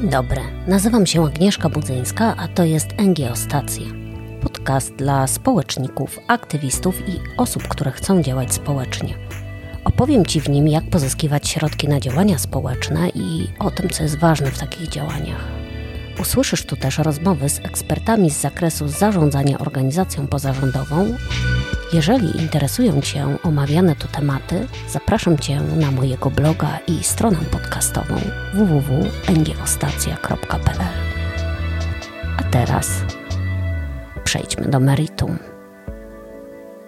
Dzień dobry, nazywam się Agnieszka Budzyńska, a to jest NGO Stacja. Podcast dla społeczników, aktywistów i osób, które chcą działać społecznie. Opowiem Ci w nim, jak pozyskiwać środki na działania społeczne i o tym, co jest ważne w takich działaniach. Usłyszysz tu też rozmowy z ekspertami z zakresu zarządzania organizacją pozarządową jeżeli interesują Cię omawiane tu tematy, zapraszam Cię na mojego bloga i stronę podcastową www.ngiostacja.pl. A teraz przejdźmy do meritum.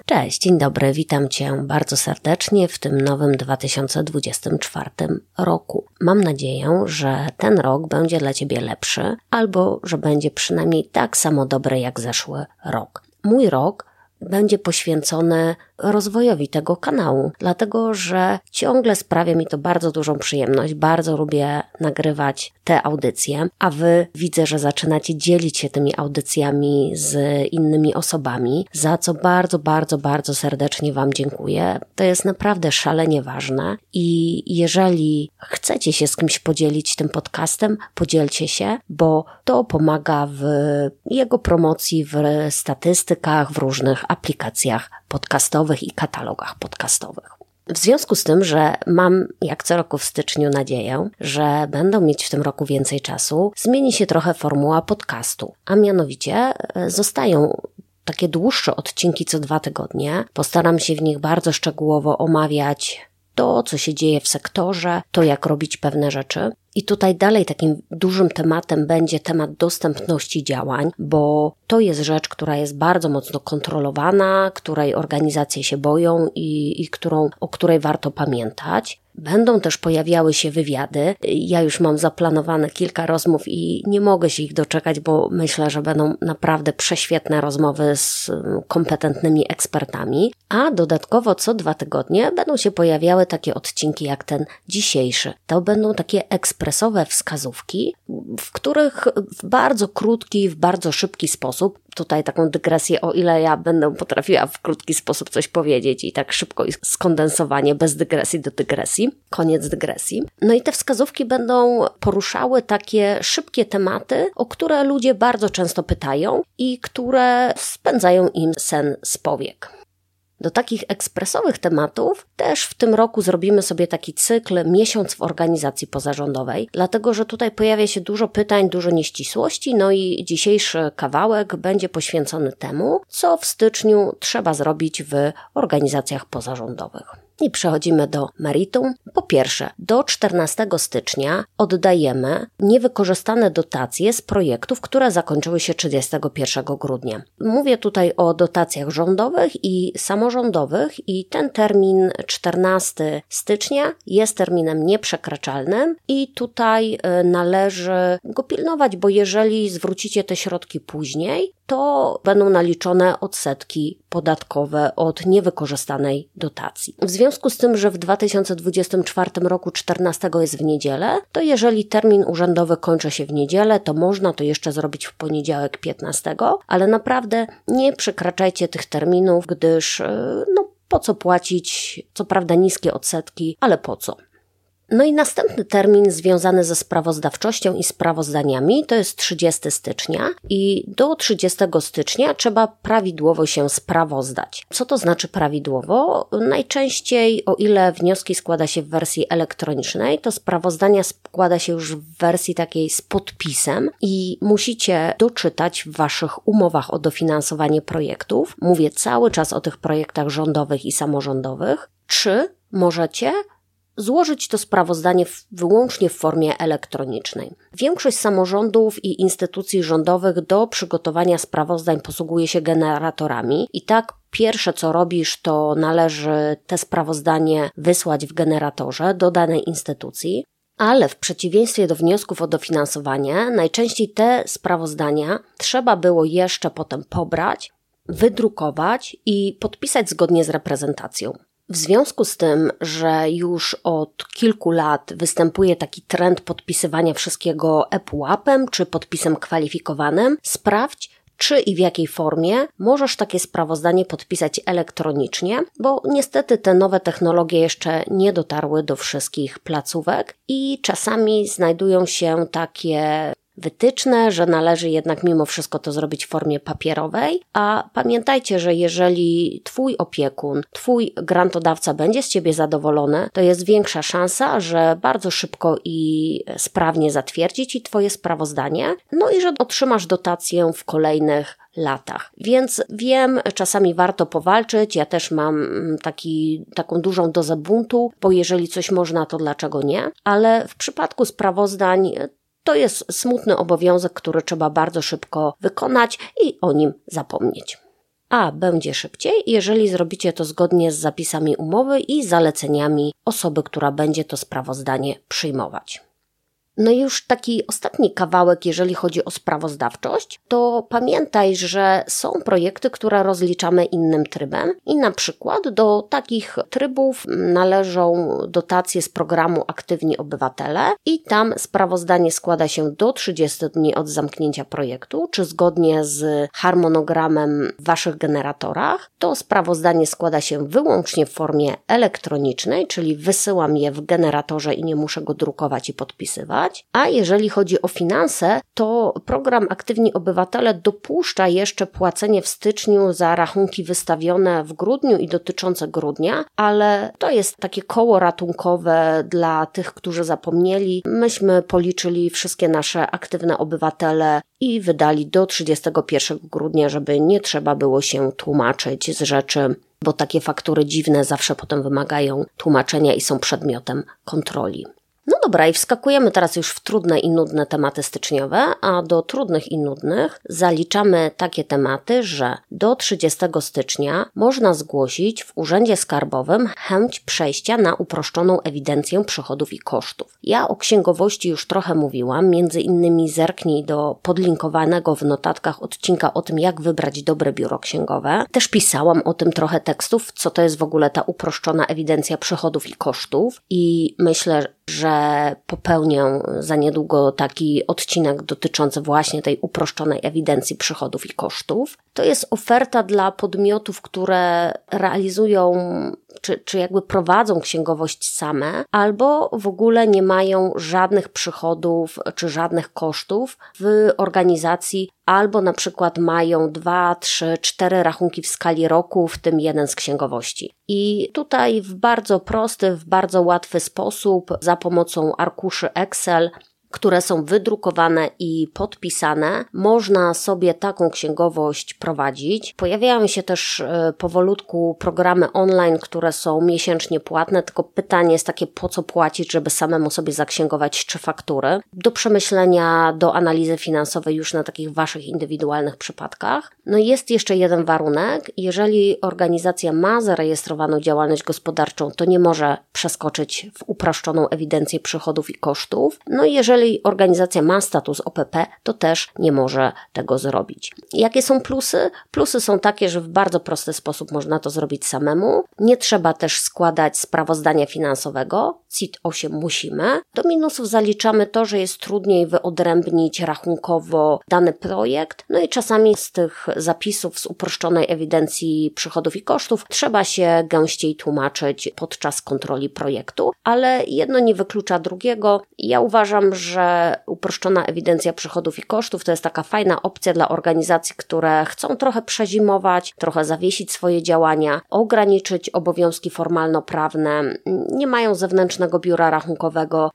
Cześć, dzień dobry, witam Cię bardzo serdecznie w tym nowym 2024 roku. Mam nadzieję, że ten rok będzie dla Ciebie lepszy, albo że będzie przynajmniej tak samo dobry jak zeszły rok. Mój rok będzie poświęcone rozwojowi tego kanału, dlatego że ciągle sprawia mi to bardzo dużą przyjemność. Bardzo lubię nagrywać te audycje, a wy widzę, że zaczynacie dzielić się tymi audycjami z innymi osobami, za co bardzo, bardzo, bardzo serdecznie Wam dziękuję. To jest naprawdę szalenie ważne i jeżeli chcecie się z kimś podzielić tym podcastem, podzielcie się, bo to pomaga w jego promocji, w statystykach, w różnych aplikacjach podcastowych i katalogach podcastowych. W związku z tym, że mam jak co roku w styczniu nadzieję, że będą mieć w tym roku więcej czasu, zmieni się trochę formuła podcastu, a mianowicie e, zostają takie dłuższe odcinki co dwa tygodnie. Postaram się w nich bardzo szczegółowo omawiać to, co się dzieje w sektorze, to jak robić pewne rzeczy. I tutaj dalej takim dużym tematem będzie temat dostępności działań, bo to jest rzecz, która jest bardzo mocno kontrolowana, której organizacje się boją i, i którą, o której warto pamiętać. Będą też pojawiały się wywiady. Ja już mam zaplanowane kilka rozmów i nie mogę się ich doczekać, bo myślę, że będą naprawdę prześwietne rozmowy z kompetentnymi ekspertami. A dodatkowo co dwa tygodnie będą się pojawiały takie odcinki jak ten dzisiejszy. To będą takie ekspresowe wskazówki, w których w bardzo krótki, w bardzo szybki sposób tutaj taką dygresję, o ile ja będę potrafiła w krótki sposób coś powiedzieć i tak szybko i skondensowanie, bez dygresji do dygresji. Koniec dygresji. No i te wskazówki będą poruszały takie szybkie tematy, o które ludzie bardzo często pytają i które spędzają im sen z powiek. Do takich ekspresowych tematów też w tym roku zrobimy sobie taki cykl miesiąc w organizacji pozarządowej, dlatego że tutaj pojawia się dużo pytań, dużo nieścisłości, no i dzisiejszy kawałek będzie poświęcony temu, co w styczniu trzeba zrobić w organizacjach pozarządowych. I przechodzimy do meritum. Po pierwsze, do 14 stycznia oddajemy niewykorzystane dotacje z projektów, które zakończyły się 31 grudnia. Mówię tutaj o dotacjach rządowych i samorządowych i ten termin 14 stycznia jest terminem nieprzekraczalnym i tutaj y, należy go pilnować, bo jeżeli zwrócicie te środki później, to będą naliczone odsetki podatkowe od niewykorzystanej dotacji. W związku z tym, że w 2024 roku 14 jest w niedzielę, to jeżeli termin urzędowy kończy się w niedzielę, to można to jeszcze zrobić w poniedziałek 15, ale naprawdę nie przekraczajcie tych terminów, gdyż e, no po co płacić, co prawda niskie odsetki, ale po co? No i następny termin związany ze sprawozdawczością i sprawozdaniami to jest 30 stycznia i do 30 stycznia trzeba prawidłowo się sprawozdać. Co to znaczy prawidłowo? Najczęściej, o ile wnioski składa się w wersji elektronicznej, to sprawozdania składa się już w wersji takiej z podpisem i musicie doczytać w waszych umowach o dofinansowanie projektów. Mówię cały czas o tych projektach rządowych i samorządowych. Czy możecie złożyć to sprawozdanie w, wyłącznie w formie elektronicznej. Większość samorządów i instytucji rządowych do przygotowania sprawozdań posługuje się generatorami i tak Pierwsze, co robisz, to należy te sprawozdanie wysłać w generatorze do danej instytucji, ale w przeciwieństwie do wniosków o dofinansowanie, najczęściej te sprawozdania trzeba było jeszcze potem pobrać, wydrukować i podpisać zgodnie z reprezentacją. W związku z tym, że już od kilku lat występuje taki trend podpisywania wszystkiego ePUAP-em czy podpisem kwalifikowanym, sprawdź, czy i w jakiej formie możesz takie sprawozdanie podpisać elektronicznie, bo niestety te nowe technologie jeszcze nie dotarły do wszystkich placówek i czasami znajdują się takie wytyczne, że należy jednak mimo wszystko to zrobić w formie papierowej, a pamiętajcie, że jeżeli Twój opiekun, Twój grantodawca będzie z Ciebie zadowolony, to jest większa szansa, że bardzo szybko i sprawnie zatwierdzi Ci Twoje sprawozdanie, no i że otrzymasz dotację w kolejnych latach. Więc wiem, czasami warto powalczyć. Ja też mam taki, taką dużą dozę buntu, bo jeżeli coś można, to dlaczego nie? Ale w przypadku sprawozdań to jest smutny obowiązek, który trzeba bardzo szybko wykonać i o nim zapomnieć. A będzie szybciej, jeżeli zrobicie to zgodnie z zapisami umowy i zaleceniami osoby, która będzie to sprawozdanie przyjmować. No i już taki ostatni kawałek, jeżeli chodzi o sprawozdawczość, to pamiętaj, że są projekty, które rozliczamy innym trybem i na przykład do takich trybów należą dotacje z programu Aktywni Obywatele i tam sprawozdanie składa się do 30 dni od zamknięcia projektu, czy zgodnie z harmonogramem w Waszych generatorach. To sprawozdanie składa się wyłącznie w formie elektronicznej, czyli wysyłam je w generatorze i nie muszę go drukować i podpisywać. A jeżeli chodzi o finanse, to program Aktywni Obywatele dopuszcza jeszcze płacenie w styczniu za rachunki wystawione w grudniu i dotyczące grudnia, ale to jest takie koło ratunkowe dla tych, którzy zapomnieli. Myśmy policzyli wszystkie nasze aktywne obywatele i wydali do 31 grudnia, żeby nie trzeba było się tłumaczyć z rzeczy bo takie faktury dziwne zawsze potem wymagają tłumaczenia i są przedmiotem kontroli. Dobra, i wskakujemy teraz już w trudne i nudne tematy styczniowe, a do trudnych i nudnych zaliczamy takie tematy, że do 30 stycznia można zgłosić w Urzędzie Skarbowym chęć przejścia na uproszczoną ewidencję przychodów i kosztów. Ja o księgowości już trochę mówiłam, między innymi zerknij do podlinkowanego w notatkach odcinka o tym, jak wybrać dobre biuro księgowe. Też pisałam o tym trochę tekstów, co to jest w ogóle ta uproszczona ewidencja przychodów i kosztów i myślę, że popełnię za niedługo taki odcinek dotyczący właśnie tej uproszczonej ewidencji przychodów i kosztów. To jest oferta dla podmiotów, które realizują czy, czy jakby prowadzą księgowość same, albo w ogóle nie mają żadnych przychodów czy żadnych kosztów w organizacji, albo na przykład mają dwa, trzy, cztery rachunki w skali roku, w tym jeden z księgowości. I tutaj w bardzo prosty, w bardzo łatwy sposób, za pomocą arkuszy Excel, które są wydrukowane i podpisane, można sobie taką księgowość prowadzić. Pojawiają się też e, powolutku programy online, które są miesięcznie płatne, tylko pytanie jest takie, po co płacić, żeby samemu sobie zaksięgować trzy faktury. Do przemyślenia, do analizy finansowej już na takich waszych indywidualnych przypadkach. No i jest jeszcze jeden warunek. Jeżeli organizacja ma zarejestrowaną działalność gospodarczą, to nie może przeskoczyć w uproszczoną ewidencję przychodów i kosztów. No i jeżeli jeżeli organizacja ma status OPP, to też nie może tego zrobić. Jakie są plusy? Plusy są takie, że w bardzo prosty sposób można to zrobić samemu. Nie trzeba też składać sprawozdania finansowego. CIT 8 musimy. Do minusów zaliczamy to, że jest trudniej wyodrębnić rachunkowo dany projekt. No i czasami z tych zapisów z uproszczonej ewidencji przychodów i kosztów trzeba się gęściej tłumaczyć podczas kontroli projektu, ale jedno nie wyklucza drugiego. Ja uważam, że że uproszczona ewidencja przychodów i kosztów to jest taka fajna opcja dla organizacji, które chcą trochę przezimować, trochę zawiesić swoje działania, ograniczyć obowiązki formalno-prawne, nie mają zewnętrznego biura rachunkowego,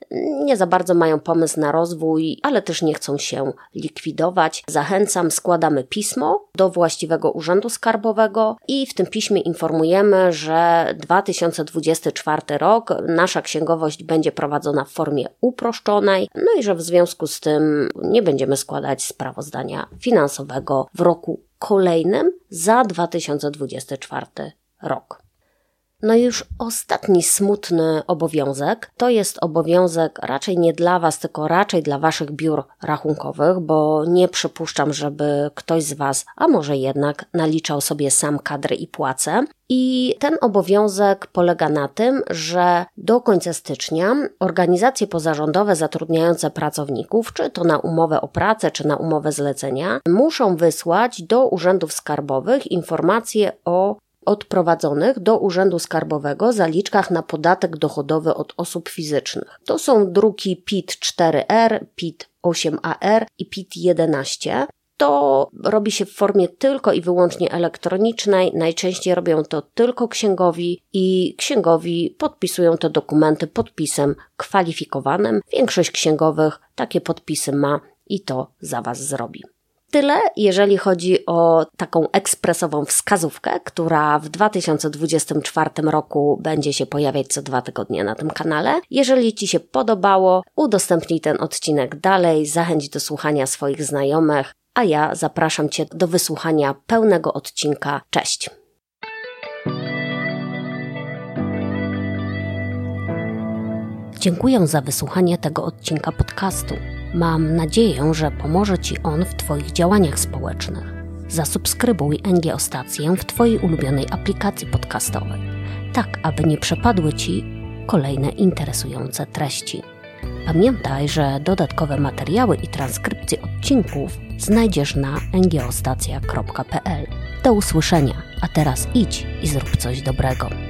nie za bardzo mają pomysł na rozwój, ale też nie chcą się likwidować. Zachęcam, składamy pismo do właściwego urzędu skarbowego i w tym piśmie informujemy, że 2024 rok nasza księgowość będzie prowadzona w formie uproszczonej, no i że w związku z tym nie będziemy składać sprawozdania finansowego w roku kolejnym za 2024 rok. No i już ostatni smutny obowiązek to jest obowiązek raczej nie dla Was, tylko raczej dla Waszych biur rachunkowych, bo nie przypuszczam, żeby ktoś z Was, a może jednak, naliczał sobie sam kadry i płace. I ten obowiązek polega na tym, że do końca stycznia organizacje pozarządowe zatrudniające pracowników, czy to na umowę o pracę, czy na umowę zlecenia, muszą wysłać do urzędów skarbowych informacje o odprowadzonych do Urzędu Skarbowego zaliczkach na podatek dochodowy od osób fizycznych. To są druki PIT 4R, PIT 8AR i PIT 11. To robi się w formie tylko i wyłącznie elektronicznej. Najczęściej robią to tylko księgowi i księgowi podpisują te dokumenty podpisem kwalifikowanym. Większość księgowych takie podpisy ma i to za Was zrobi. Tyle, jeżeli chodzi o taką ekspresową wskazówkę, która w 2024 roku będzie się pojawiać co dwa tygodnie na tym kanale. Jeżeli Ci się podobało, udostępnij ten odcinek dalej, zachęć do słuchania swoich znajomych, a ja zapraszam Cię do wysłuchania pełnego odcinka. Cześć! Dziękuję za wysłuchanie tego odcinka podcastu. Mam nadzieję, że pomoże Ci on w Twoich działaniach społecznych. Zasubskrybuj NGO Stację w Twojej ulubionej aplikacji podcastowej, tak aby nie przepadły Ci kolejne interesujące treści. Pamiętaj, że dodatkowe materiały i transkrypcje odcinków znajdziesz na ngoostacja.pl. Do usłyszenia, a teraz idź i zrób coś dobrego.